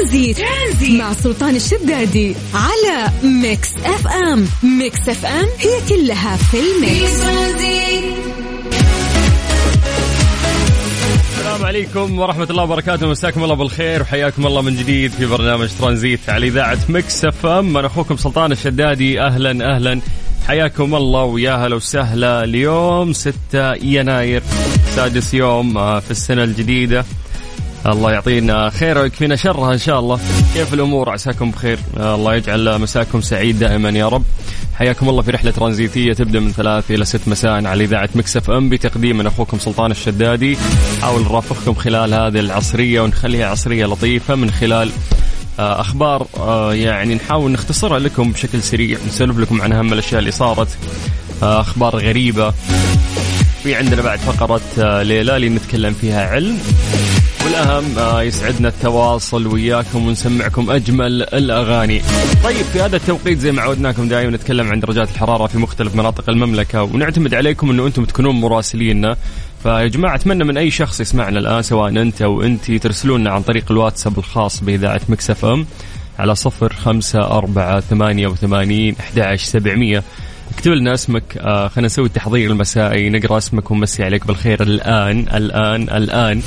ترانزيت, ترانزيت. مع سلطان الشدادي على ميكس اف ام. ميكس اف ام هي كلها في الميكس. السلام عليكم ورحمة الله وبركاته. مساكم الله بالخير وحياكم الله من جديد في برنامج ترانزيت على إذاعة مكس اف ام. أنا أخوكم سلطان الشدادي. أهلا أهلا. حياكم الله ويا هلا وسهلا. اليوم 6 يناير سادس يوم آه، في السنة الجديدة. الله يعطينا خير ويكفينا شرها إن شاء الله. كيف الأمور؟ عساكم بخير. الله يجعل مساكم سعيد دائما يا رب. حياكم الله في رحلة ترانزيتية تبدأ من ثلاث إلى ست مساء على إذاعة مكسف إم بتقديم من أخوكم سلطان الشدادي. حاول نرافقكم خلال هذه العصرية ونخليها عصرية لطيفة من خلال آه، أخبار آه، يعني نحاول نختصرها لكم بشكل سريع نسولف لكم عن أهم الأشياء اللي صارت آه، أخبار غريبة. في عندنا بعد فقرة ليلى اللي نتكلم فيها علم. والأهم آه، يسعدنا التواصل وياكم ونسمعكم أجمل الأغاني. طيب في هذا التوقيت زي ما عودناكم دائما نتكلم عن درجات الحرارة في مختلف مناطق المملكة ونعتمد عليكم أنه أنتم تكونون مراسليننا. فيا جماعة أتمنى من أي شخص يسمعنا الآن سواء أنت أو أنت ترسلونا عن طريق الواتساب الخاص بإذاعة مكسف أم على صفر خمسة أربعة ثمانية وثمانين أحد سبعمية. اكتب لنا اسمك آه خلينا نسوي التحضير المسائي نقرأ اسمك ونمسي عليك بالخير الآن الآن الآن.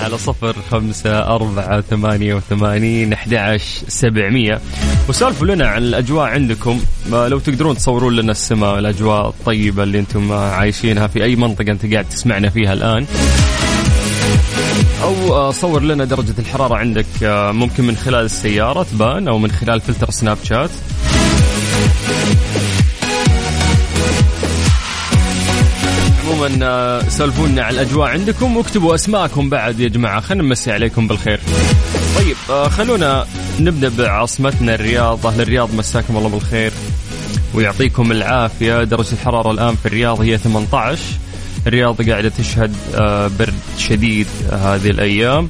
على صفر خمسة أربعة ثمانية وثمانين أحد سبعمية. وسولفوا لنا عن الأجواء عندكم. آه لو تقدرون تصورون لنا السماء الأجواء الطيبة اللي أنتم عايشينها في أي منطقة أنت قاعد تسمعنا فيها الآن. أو آه، صور لنا درجة الحرارة عندك آه، ممكن من خلال السيارة تبان أو من خلال فلتر سناب شات. عموما آه، سولفونا على الأجواء عندكم واكتبوا أسماءكم بعد يا جماعة خلينا نمسي عليكم بالخير. طيب آه، خلونا نبدأ بعاصمتنا الرياض، أهل الرياض مساكم الله بالخير ويعطيكم العافية، درجة الحرارة الآن في الرياض هي 18 الرياض قاعدة تشهد آه، برد شديد هذه الأيام.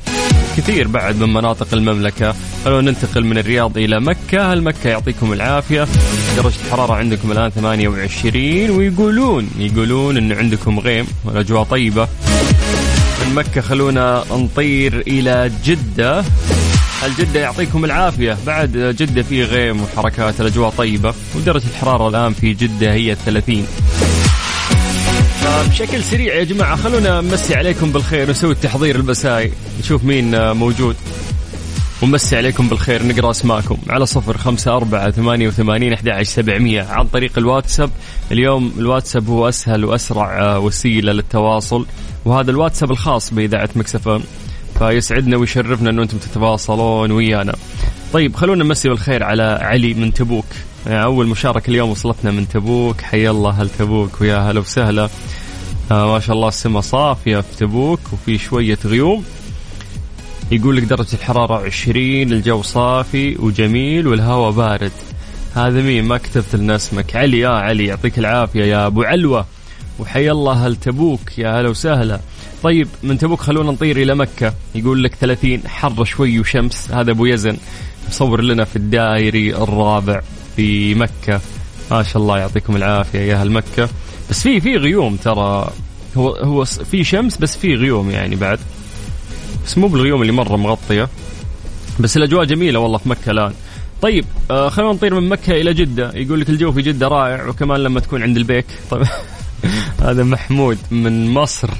كثير بعد من مناطق المملكة. خلونا ننتقل من الرياض إلى مكة. هل مكة يعطيكم العافية؟ درجة الحرارة عندكم الآن 28 ويقولون يقولون أنه عندكم غيم والأجواء طيبة. من مكة خلونا نطير إلى جدة. الجدة يعطيكم العافية؟ بعد جدة في غيم وحركات الأجواء طيبة. ودرجة الحرارة الآن في جدة هي 30 بشكل سريع يا جماعة. خلونا نمسي عليكم بالخير ونسوي التحضير البساي نشوف مين موجود. ومسي عليكم بالخير نقرأ أسماءكم. على صفر خمسة أربعة ثمانية وثمانين أحد سبعمية. عن طريق الواتساب. اليوم الواتساب هو أسهل وأسرع آه، وسيلة للتواصل. وهذا الواتساب الخاص بإذاعة مكسفة فيسعدنا ويشرفنا أنه أنتم تتواصلون ويانا. طيب خلونا نمسي بالخير على علي من تبوك. يعني أول مشاركة اليوم وصلتنا من تبوك. حي الله هل تبوك ويا هلا وسهلا. آه ما شاء الله السماء صافية في تبوك وفي شوية غيوم. يقول لك درجة الحرارة 20 الجو صافي وجميل والهواء بارد. هذا مين؟ ما كتبت لنا اسمك. علي يا علي يعطيك العافية يا أبو علوة. وحي الله هل تبوك يا هلا وسهلا. طيب من تبوك خلونا نطير إلى مكة. يقول لك 30 حر شوي وشمس. هذا أبو يزن. مصور لنا في الدائري الرابع في مكة. ما شاء الله يعطيكم العافية يا أهل مكة. بس في في غيوم ترى. هو هو في شمس بس في غيوم يعني بعد. بس مو بالغيوم اللي مرة مغطية. بس الأجواء جميلة والله في مكة الآن. طيب آه خلينا نطير من مكة إلى جدة. يقول لك الجو في جدة رائع وكمان لما تكون عند البيك. طيب. هذا محمود من مصر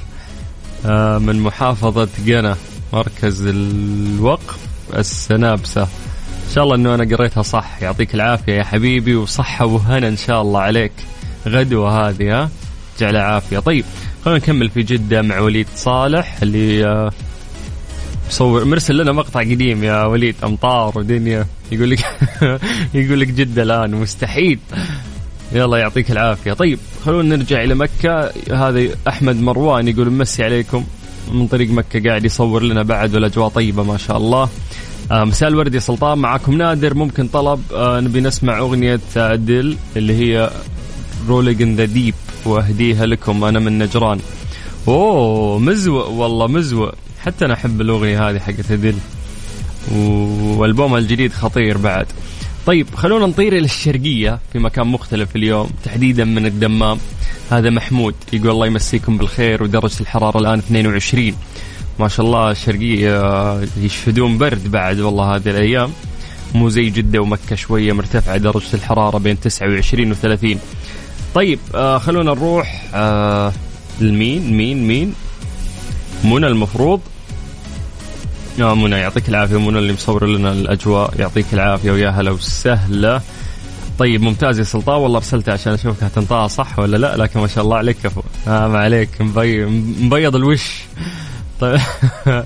آه من محافظة قنا مركز الوقف السنابسة. ان شاء الله إنه أنا قريتها صح. يعطيك العافية يا حبيبي وصحه وهنا إن شاء الله عليك. غدوة هذه ها؟ جعل عافيه طيب خلينا نكمل في جدة مع وليد صالح اللي آه، مصور مرسل لنا مقطع قديم يا وليد. أمطار ودنيا. يقول لك يقول لك جدة الآن مستحيل. يلا يعطيك العافية. طيب خلونا نرجع إلى مكة. هذا أحمد مروان يقول مسي عليكم. من طريق مكة قاعد يصور لنا بعد والأجواء طيبة ما شاء الله. مساء الورد يا سلطان معاكم نادر ممكن طلب آه نبي نسمع أغنية ديل اللي هي Rolling in the Deep وأهديها لكم أنا من نجران. أوه مذوق والله مذوق. حتى أنا أحب الأغنية هذه حقت اديل والبومها الجديد خطير بعد. طيب خلونا نطير إلى الشرقية في مكان مختلف اليوم تحديدا من الدمام. هذا محمود يقول الله يمسيكم بالخير ودرجة الحرارة الآن 22 ما شاء الله الشرقية يشهدون برد بعد والله هذه الأيام. مو زي جدة ومكة شوية مرتفعة درجة الحرارة بين 29 و 30 طيب آه خلونا نروح آه لمين؟ مين؟ مين؟ منى المفروض. يا آه منى يعطيك العافية. منى اللي مصور لنا الأجواء يعطيك العافية ويا هلا وسهلا. طيب ممتاز يا سلطان. والله ارسلتها عشان أشوفك هتنطقها صح ولا لا؟ لكن ما شاء الله عليك كفو. آه ما عليك. مبيض الوش. طيب.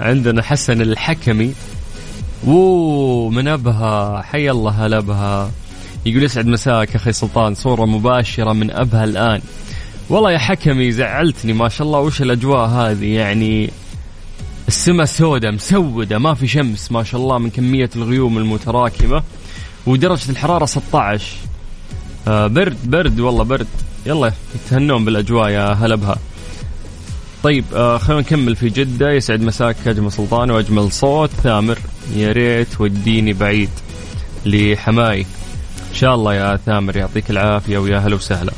عندنا حسن الحكمي. اوه من أبها. حي الله هلا بها يقول يسعد مساك أخي سلطان. صورة مباشرة من أبها الآن. والله يا حكمي زعلتني ما شاء الله. وش الأجواء هذه؟ يعني السماء سوداء مسودة ما في شمس ما شاء الله من كمية الغيوم المتراكمة. ودرجة الحرارة 16 آه برد برد والله برد. يلا يتهنون بالأجواء يا هلا بها طيب آه خلينا نكمل في جدة. يسعد مساك أجمل سلطان وأجمل صوت. ثامر يا ريت وديني بعيد لحماي. إن شاء الله يا ثامر يعطيك العافية ويا هلا وسهلا.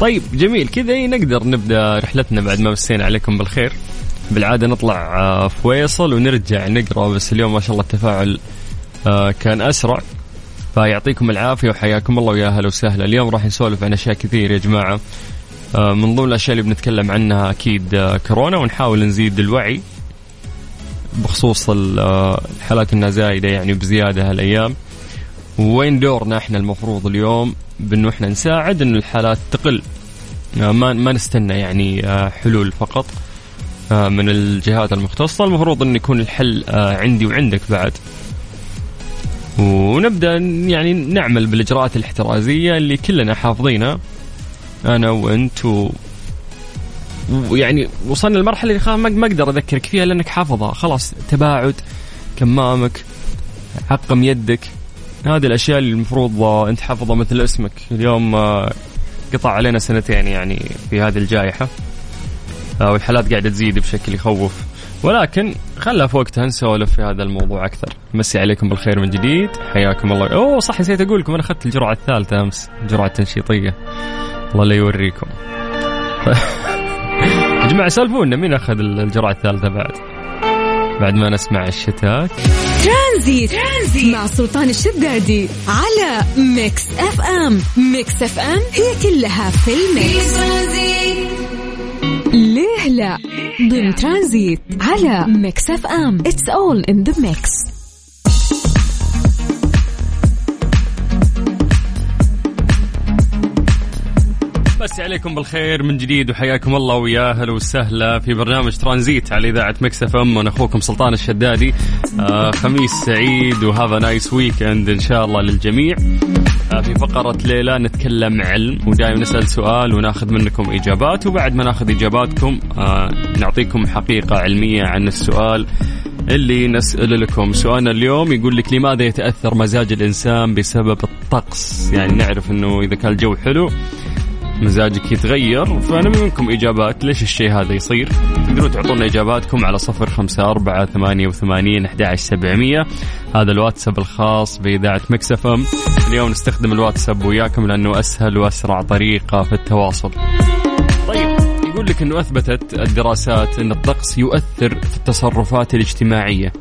طيب جميل. كذا نقدر نبدأ رحلتنا بعد ما مسينا عليكم بالخير. بالعادة نطلع آه فويصل ونرجع نقرأ بس اليوم ما شاء الله التفاعل آه كان أسرع. فيعطيكم العافية وحياكم الله ويا أهلا وسهلا. اليوم راح نسولف عن أشياء كثير يا جماعة. من ضمن الأشياء اللي بنتكلم عنها أكيد آه، كورونا ونحاول نزيد الوعي بخصوص آه، الحالات النزايدة يعني بزيادة هالأيام. وين دورنا إحنا المفروض اليوم؟ بأنه إحنا نساعد انه الحالات تقل. ما ما نستنى يعني حلول فقط من الجهات المختصة. المفروض أن يكون الحل عندي وعندك بعد. ونبدأ يعني نعمل بالإجراءات الاحترازية اللي كلنا حافظينها. أنا وأنت و... ويعني وصلنا لمرحله اللي ما أقدر أذكرك فيها لأنك حافظها. خلاص تباعد كمامك عقم يدك. هذه الأشياء اللي المفروض أنت حافظها مثل اسمك. اليوم آه، قطع علينا سنتين يعني في هذه الجائحة. آه، والحالات قاعدة تزيد بشكل يخوف. ولكن خلها في وقتها نسولف في هذا الموضوع أكثر. مسي عليكم بالخير من جديد. حياكم الله. أوه صح نسيت أقول لكم أنا أخذت الجرعة الثالثة أمس الجرعه التنشيطيه الله لا يوريكم. يا جماعة سالفونا مين أخذ الجرعة الثالثة بعد؟ بعد ما نسمع الشتات. ترانزيت. ترانزيت مع سلطان الشدادي على ميكس اف ام. ميكس اف ام هي كلها في الميكس. ليه لا؟ ضمن ترانزيت على ميكس اف ام. it's all in the mix مسي عليكم بالخير من جديد وحياكم الله ويا أهلا وسهلا في برنامج ترانزيت على إذاعة مكس اف ام وأنا أخوكم سلطان الشدادي. آه خميس سعيد وهذا nice weekend إن شاء الله للجميع. آه في فقرة ليلة نتكلم علم ودائما نسأل سؤال وناخذ منكم إجابات وبعد ما ناخذ إجاباتكم آه نعطيكم حقيقة علمية عن السؤال اللي نسأل لكم. سؤالنا اليوم يقول لك لماذا يتأثر مزاج الإنسان بسبب الطقس؟ يعني نعرف أنه إذا كان الجو حلو مزاجك يتغير فأنا منكم إجابات ليش الشيء هذا يصير؟ تقدرون تعطونا إجاباتكم على صفر خمسة أربعة ثمانية وثمانين أحد سبعمية. هذا الواتساب الخاص بإذاعة مكسف أم. اليوم نستخدم الواتساب وياكم لأنه أسهل وأسرع طريقة في التواصل. طيب يقول لك أنه أثبتت الدراسات أن الطقس يؤثر في التصرفات الاجتماعية.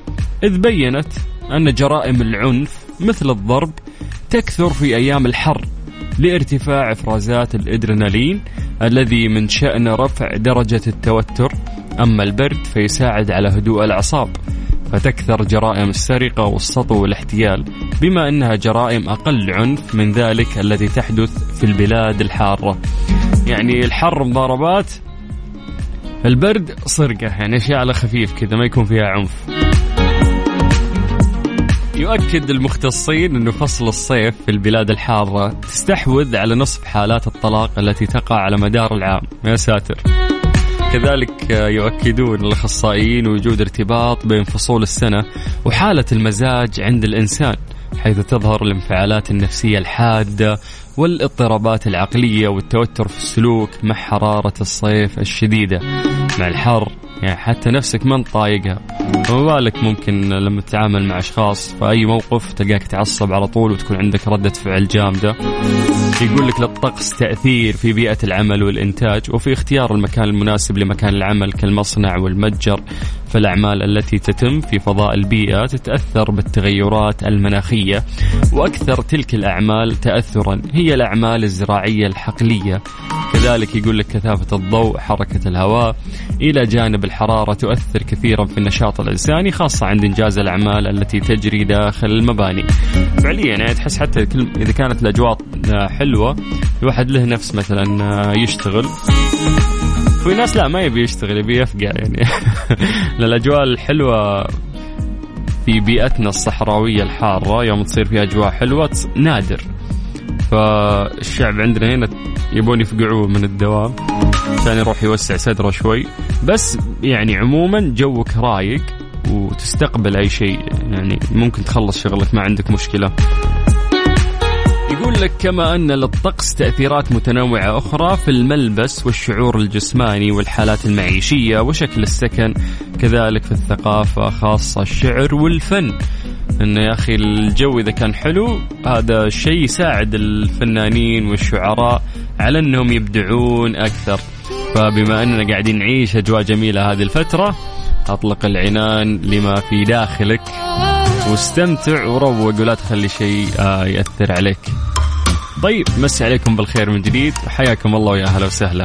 إذ بينت أن جرائم العنف مثل الضرب تكثر في أيام الحر. لارتفاع إفرازات الإدرينالين الذي من شأن رفع درجة التوتر. أما البرد فيساعد على هدوء الأعصاب فتكثر جرائم السرقة والسطو والاحتيال بما أنها جرائم أقل عنف من ذلك التي تحدث في البلاد الحارة. يعني الحر مضاربات البرد سرقة يعني أشياء على خفيف كذا ما يكون فيها عنف. يؤكد المختصين أن فصل الصيف في البلاد الحارة تستحوذ على نصف حالات الطلاق التي تقع على مدار العام. يا ساتر. كذلك يؤكدون الأخصائيين وجود ارتباط بين فصول السنة وحالة المزاج عند الإنسان حيث تظهر الانفعالات النفسية الحادة والاضطرابات العقلية والتوتر في السلوك مع حرارة الصيف الشديدة. مع الحر يعني حتى نفسك ما انت طايقها فما بالك ممكن لما تتعامل مع أشخاص في أي موقف تلقاك تعصب على طول وتكون عندك ردة فعل جامدة. يقول لك للطقس تأثير في بيئة العمل والإنتاج وفي اختيار المكان المناسب لمكان العمل كالمصنع والمتجر. فالأعمال التي تتم في فضاء البيئة تتأثر بالتغيرات المناخية وأكثر تلك الأعمال تأثرا هي الأعمال الزراعية الحقلية. كذلك يقول لك كثافة الضوء حركة الهواء إلى جانب الحرارة تؤثر كثيرا في النشاط الإنساني خاصة عند إنجاز الأعمال التي تجري داخل المباني. فعليا يعني تحس حتى إذا كانت الأجواء حلوة الواحد له نفس مثلا يشتغل. في ناس لا ما يبي يشتغل يبي يفقع يعني. الأجواء الحلوة في بيئتنا الصحراوية الحارة يوم تصير في أجواء حلوة نادر. فالشعب عندنا هنا يبون يفقعوه من الدوام عشان يروح يوسع صدره شوي. بس يعني عموما جوك رايق وتستقبل أي شيء يعني ممكن تخلص شغلك ما عندك مشكلة. يقول لك كما أن للطقس تأثيرات متنوعة أخرى في الملبس والشعور الجسماني والحالات المعيشية وشكل السكن كذلك في الثقافة خاصة الشعر والفن. انه يا أخي الجو إذا كان حلو هذا الشيء يساعد الفنانين والشعراء على إنهم يبدعون أكثر. فبما أننا قاعدين نعيش أجواء جميلة هذه الفترة أطلق العنان لما في داخلك. واستمتع وروق ولا تخلي شيء آه، يأثر عليك. طيب مسي عليكم بالخير من جديد. حياكم الله ويا أهلا وسهلا.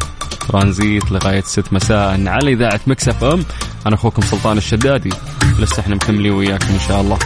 ترانزيت لغاية 6 مساء على إذاعة مكسف أم. أنا أخوكم سلطان الشدادي. لسه إحنا مكملين وياكم إن شاء الله.